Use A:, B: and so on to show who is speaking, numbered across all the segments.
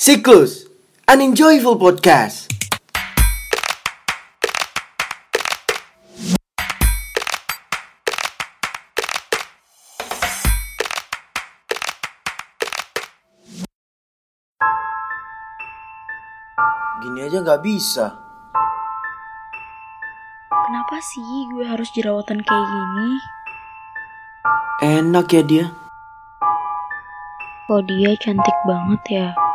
A: Siklus, an enjoyable podcast. Gini aja nggak bisa.
B: Kenapa sih gue harus jerawatan kayak gini?
A: Enak ya dia.
B: Oh dia cantik banget ya.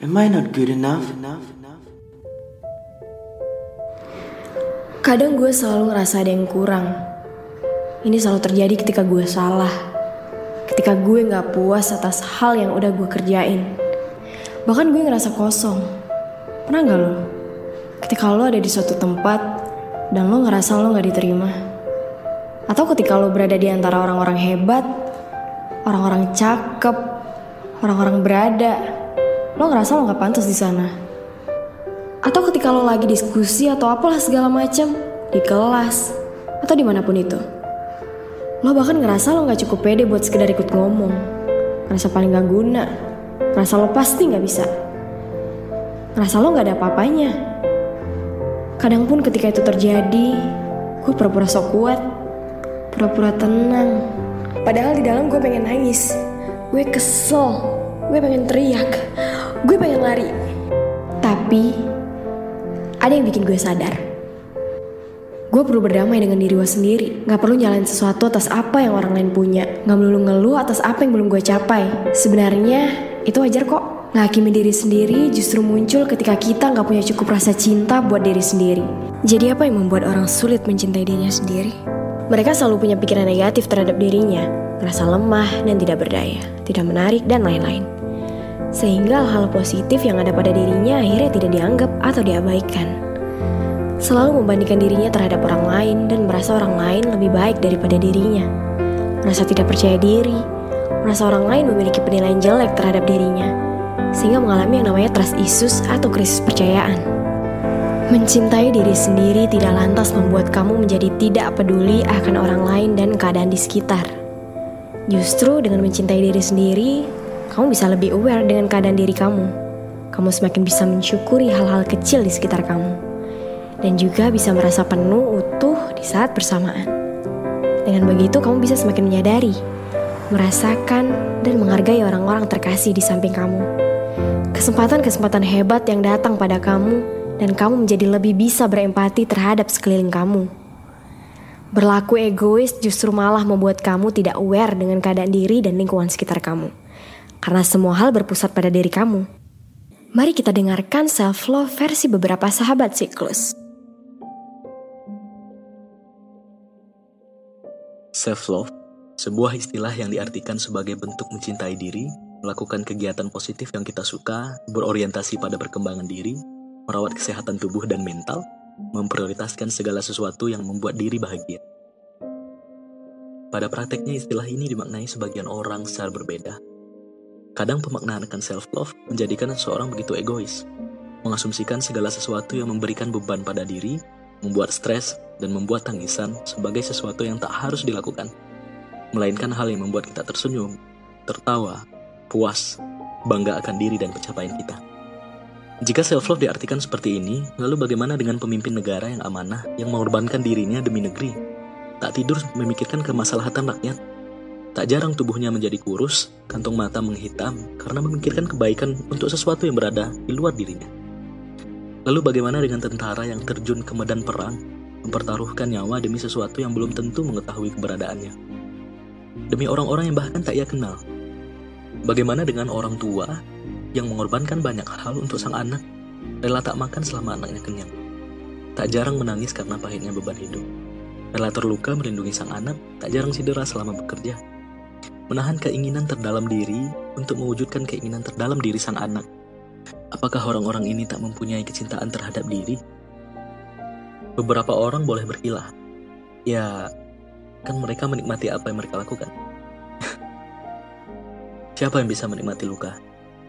A: Am I not good enough?
C: Kadang gue selalu ngerasa ada yang kurang. Ini selalu terjadi ketika gue salah. Ketika gue gak puas atas hal yang udah gue kerjain. Bahkan gue ngerasa kosong. Pernah gak lo? Ketika lo ada di suatu tempat dan lo ngerasa lo gak diterima. Atau ketika lo berada di antara orang-orang hebat, orang-orang cakep, orang-orang berada, lo ngerasa lo gak pantas di sana. Atau ketika lo lagi diskusi atau apalah segala macam di kelas atau di mana pun itu. Lo bahkan ngerasa lo gak cukup pede buat sekedar ikut ngomong. Ngerasa paling gak guna. Ngerasa lo pasti gak bisa. Ngerasa lo gak ada apa-apanya. Kadang pun ketika itu terjadi, gue pura-pura sok kuat. Pura-pura tenang. Padahal di dalam gue pengen nangis. Gue kesel. Gue pengen teriak. Gue pengen lari. Tapi ada yang bikin gue sadar. Gue perlu berdamai dengan diri gue sendiri. Gak perlu nyalain sesuatu atas apa yang orang lain punya. Gak melulu ngeluh atas apa yang belum gue capai. Sebenarnya itu wajar kok. Nghakimin diri sendiri justru muncul ketika kita gak punya cukup rasa cinta buat diri sendiri. Jadi apa yang membuat orang sulit mencintai dirinya sendiri? Mereka selalu punya pikiran negatif terhadap dirinya. Merasa lemah dan tidak berdaya. Tidak menarik dan lain-lain. Sehingga hal positif yang ada pada dirinya akhirnya tidak dianggap atau diabaikan. Selalu membandingkan dirinya terhadap orang lain dan merasa orang lain lebih baik daripada dirinya. Merasa tidak percaya diri, merasa orang lain memiliki penilaian jelek terhadap dirinya, sehingga mengalami yang namanya trust issues atau krisis percayaan. Mencintai diri sendiri tidak lantas membuat kamu menjadi tidak peduli akan orang lain dan keadaan di sekitar. Justru dengan mencintai diri sendiri, kamu bisa lebih aware dengan keadaan diri kamu. Kamu semakin bisa mensyukuri hal-hal kecil di sekitar kamu. Dan juga bisa merasa penuh utuh di saat bersamaan. Dengan begitu kamu bisa semakin menyadari, merasakan, dan menghargai orang-orang terkasih di samping kamu. Kesempatan-kesempatan hebat yang datang pada kamu dan kamu menjadi lebih bisa berempati terhadap sekeliling kamu. Berlaku egois justru malah membuat kamu tidak aware dengan keadaan diri dan lingkungan sekitar kamu karena semua hal berpusat pada diri kamu. Mari kita dengarkan self-love versi beberapa sahabat siklus.
D: Self-love, sebuah istilah yang diartikan sebagai bentuk mencintai diri, melakukan kegiatan positif yang kita suka, berorientasi pada perkembangan diri, merawat kesehatan tubuh dan mental, memprioritaskan segala sesuatu yang membuat diri bahagia. Pada prakteknya istilah ini dimaknai sebagian orang secara berbeda, Kadang pemaknaan akan self-love menjadikan seseorang begitu egois, mengasumsikan segala sesuatu yang memberikan beban pada diri, membuat stres, dan membuat tangisan sebagai sesuatu yang tak harus dilakukan, melainkan hal yang membuat kita tersenyum, tertawa, puas, bangga akan diri dan pencapaian kita. Jika self-love diartikan seperti ini, lalu bagaimana dengan pemimpin negara yang amanah yang mengorbankan dirinya demi negeri? Tak tidur memikirkan kemaslahatan rakyat, Tak jarang tubuhnya menjadi kurus, kantong mata menghitam karena memikirkan kebaikan untuk sesuatu yang berada di luar dirinya. Lalu bagaimana dengan tentara yang terjun ke medan perang, mempertaruhkan nyawa demi sesuatu yang belum tentu mengetahui keberadaannya? Demi orang-orang yang bahkan tak ia kenal. Bagaimana dengan orang tua yang mengorbankan banyak hal untuk sang anak, rela tak makan selama anaknya kenyang? Tak jarang menangis karena pahitnya beban hidup. Rela terluka melindungi sang anak, tak jarang cedera selama bekerja menahan keinginan terdalam diri untuk mewujudkan keinginan terdalam diri sang anak. Apakah orang-orang ini tak mempunyai kecintaan terhadap diri? Beberapa orang boleh berkilah. Ya, kan mereka menikmati apa yang mereka lakukan. Siapa yang bisa menikmati luka?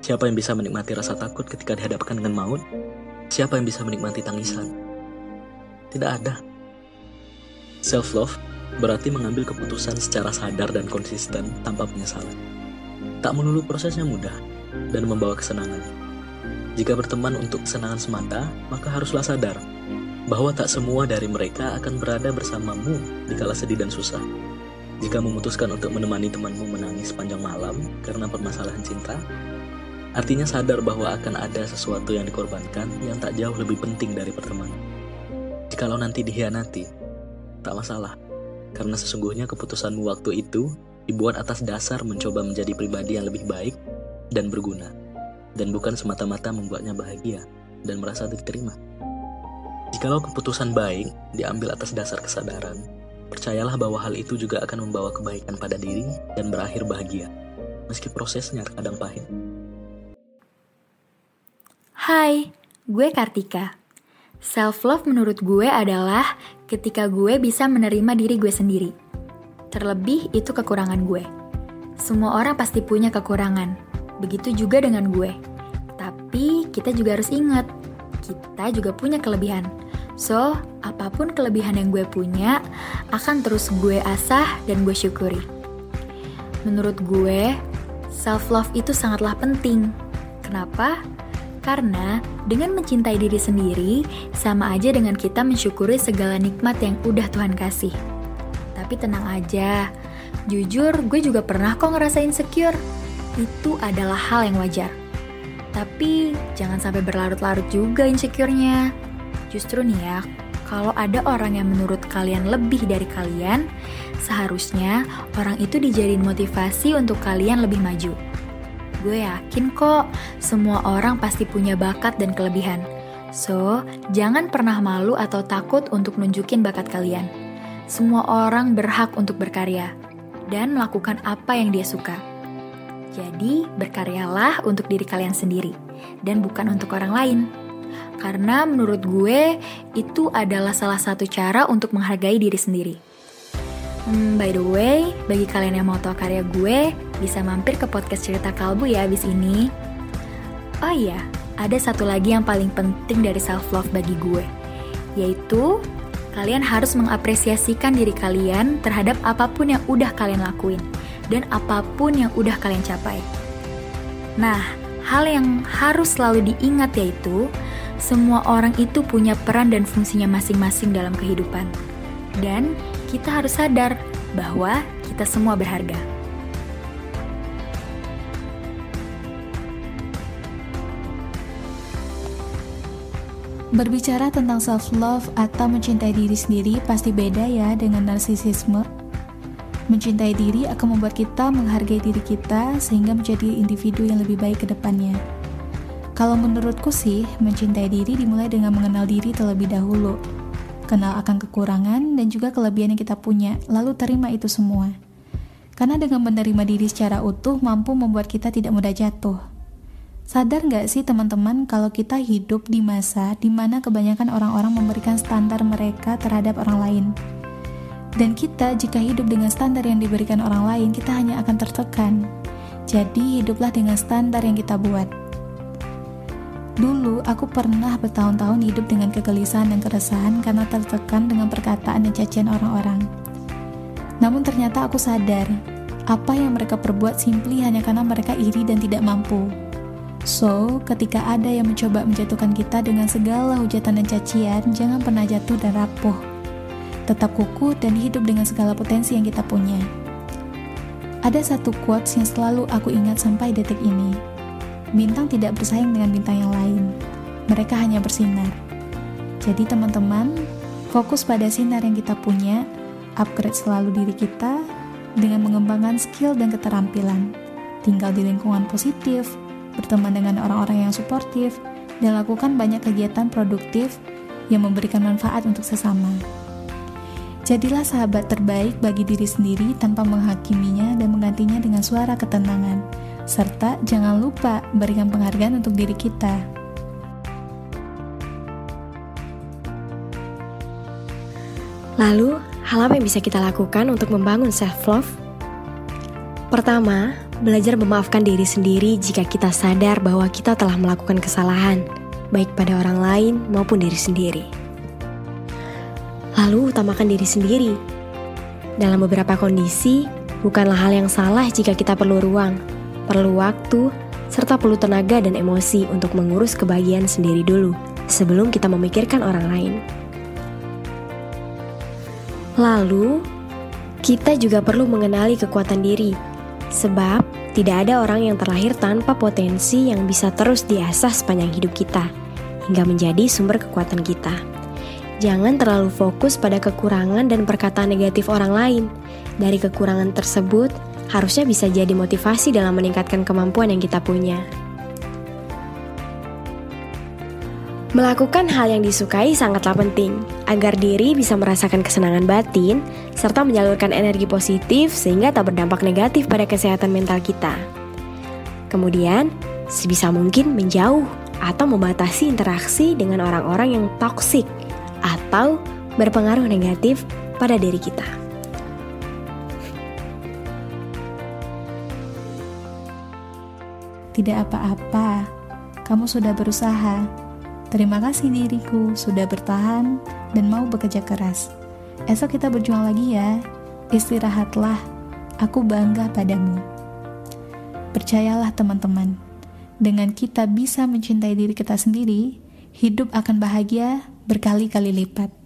D: Siapa yang bisa menikmati rasa takut ketika dihadapkan dengan maut? Siapa yang bisa menikmati tangisan? Tidak ada. Self-love berarti mengambil keputusan secara sadar dan konsisten tanpa penyesalan. Tak melulu prosesnya mudah, dan membawa kesenangan. Jika berteman untuk kesenangan semata, maka haruslah sadar bahwa tak semua dari mereka akan berada bersamamu di kala sedih dan susah. Jika memutuskan untuk menemani temanmu menangis sepanjang malam karena permasalahan cinta, artinya sadar bahwa akan ada sesuatu yang dikorbankan yang tak jauh lebih penting dari pertemanan. Jikalau nanti dihianati, tak masalah, karena sesungguhnya keputusanmu waktu itu dibuat atas dasar mencoba menjadi pribadi yang lebih baik dan berguna, dan bukan semata-mata membuatnya bahagia dan merasa diterima. Jikalau keputusan baik diambil atas dasar kesadaran, percayalah bahwa hal itu juga akan membawa kebaikan pada diri dan berakhir bahagia, meski prosesnya terkadang pahit.
E: Hai, gue Kartika. Self-love menurut gue adalah ketika gue bisa menerima diri gue sendiri. Terlebih itu kekurangan gue. Semua orang pasti punya kekurangan. Begitu juga dengan gue. Tapi kita juga harus ingat, kita juga punya kelebihan. So, apa pun kelebihan yang gue punya, akan terus gue asah dan gue syukuri. Menurut gue, self-love itu sangatlah penting. Kenapa? Karena dengan mencintai diri sendiri, sama aja dengan kita mensyukuri segala nikmat yang udah Tuhan kasih. Tapi tenang aja, jujur gue juga pernah kok ngerasa insecure. Itu adalah hal yang wajar. Tapi jangan sampai berlarut-larut juga insecure-nya. Justru nih ya, kalau ada orang yang menurut kalian lebih dari kalian, seharusnya orang itu dijadiin motivasi untuk kalian lebih maju. Gue yakin kok, semua orang pasti punya bakat dan kelebihan. So, jangan pernah malu atau takut untuk nunjukin bakat kalian. Semua orang berhak untuk berkarya dan melakukan apa yang dia suka. Jadi, berkaryalah untuk diri kalian sendiri dan bukan untuk orang lain. Karena menurut gue, itu adalah salah satu cara untuk menghargai diri sendiri. Hmm, by the way, bagi kalian yang mau tahu karya gue, bisa mampir ke podcast cerita kalbu ya abis ini. Oh iya, ada satu lagi yang paling penting dari self-love bagi gue, yaitu kalian harus mengapresiasikan diri kalian terhadap apa pun yang udah kalian lakuin dan apa pun yang udah kalian capai. Nah, hal yang harus selalu diingat yaitu semua orang itu punya peran dan fungsinya masing-masing dalam kehidupan. Dan kita harus sadar bahwa kita semua berharga.
F: Berbicara tentang self-love atau mencintai diri sendiri pasti beda ya dengan narsisisme. Mencintai diri akan membuat kita menghargai diri kita sehingga menjadi individu yang lebih baik ke depannya. Kalau menurutku sih, mencintai diri dimulai dengan mengenal diri terlebih dahulu. Kenal akan kekurangan dan juga kelebihan yang kita punya, lalu terima itu semua. Karena dengan menerima diri secara utuh mampu membuat kita tidak mudah jatuh. Sadar nggak sih teman-teman kalau kita hidup di masa di mana kebanyakan orang-orang memberikan standar mereka terhadap orang lain. Dan kita jika hidup dengan standar yang diberikan orang lain, kita hanya akan tertekan. Jadi hiduplah dengan standar yang kita buat. Dulu aku pernah bertahun-tahun hidup dengan kegelisahan dan keresahan karena tertekan dengan perkataan dan cacian orang-orang. Namun ternyata aku sadar, apa yang mereka perbuat simply hanya karena mereka iri dan tidak mampu. So, ketika ada yang mencoba menjatuhkan kita dengan segala hujatan dan cacian, jangan pernah jatuh dan rapuh. Tetap kukuh dan hidup dengan segala potensi yang kita punya. Ada satu quotes yang selalu aku ingat sampai detik ini. Bintang tidak bersaing dengan bintang yang lain. Mereka hanya bersinar. Jadi teman-teman, fokus pada sinar yang kita punya, upgrade selalu diri kita dengan mengembangkan skill dan keterampilan. Tinggal di lingkungan positif, berteman dengan orang-orang yang suportif, dan lakukan banyak kegiatan produktif yang memberikan manfaat untuk sesama. Jadilah sahabat terbaik bagi diri sendiri tanpa menghakiminya dan menggantinya dengan suara ketenangan. Serta jangan lupa berikan penghargaan untuk diri kita.
C: Lalu, hal apa yang bisa kita lakukan untuk membangun self-love? Pertama, belajar memaafkan diri sendiri jika kita sadar bahwa kita telah melakukan kesalahan, baik pada orang lain maupun diri sendiri. Lalu, utamakan diri sendiri. Dalam beberapa kondisi, bukanlah hal yang salah jika kita perlu ruang, perlu waktu, serta perlu tenaga dan emosi untuk mengurus kebahagiaan sendiri dulu sebelum kita memikirkan orang lain. Lalu, kita juga perlu mengenali kekuatan diri, sebab tidak ada orang yang terlahir tanpa potensi yang bisa terus diasah sepanjang hidup kita, hingga menjadi sumber kekuatan kita. Jangan terlalu fokus pada kekurangan dan perkataan negatif orang lain. Dari kekurangan tersebut, harusnya bisa jadi motivasi dalam meningkatkan kemampuan yang kita punya. Melakukan hal yang disukai sangatlah penting agar diri bisa merasakan kesenangan batin serta menyalurkan energi positif sehingga tak berdampak negatif pada kesehatan mental kita. Kemudian, sebisa mungkin menjauh atau membatasi interaksi dengan orang-orang yang toksik atau berpengaruh negatif pada diri kita.
F: Tidak apa-apa, kamu sudah berusaha. Terima kasih diriku sudah bertahan dan mau bekerja keras. Esok kita berjuang lagi ya. Istirahatlah. Aku bangga padamu. Percayalah teman-teman, dengan kita bisa mencintai diri kita sendiri, hidup akan bahagia berkali-kali lipat.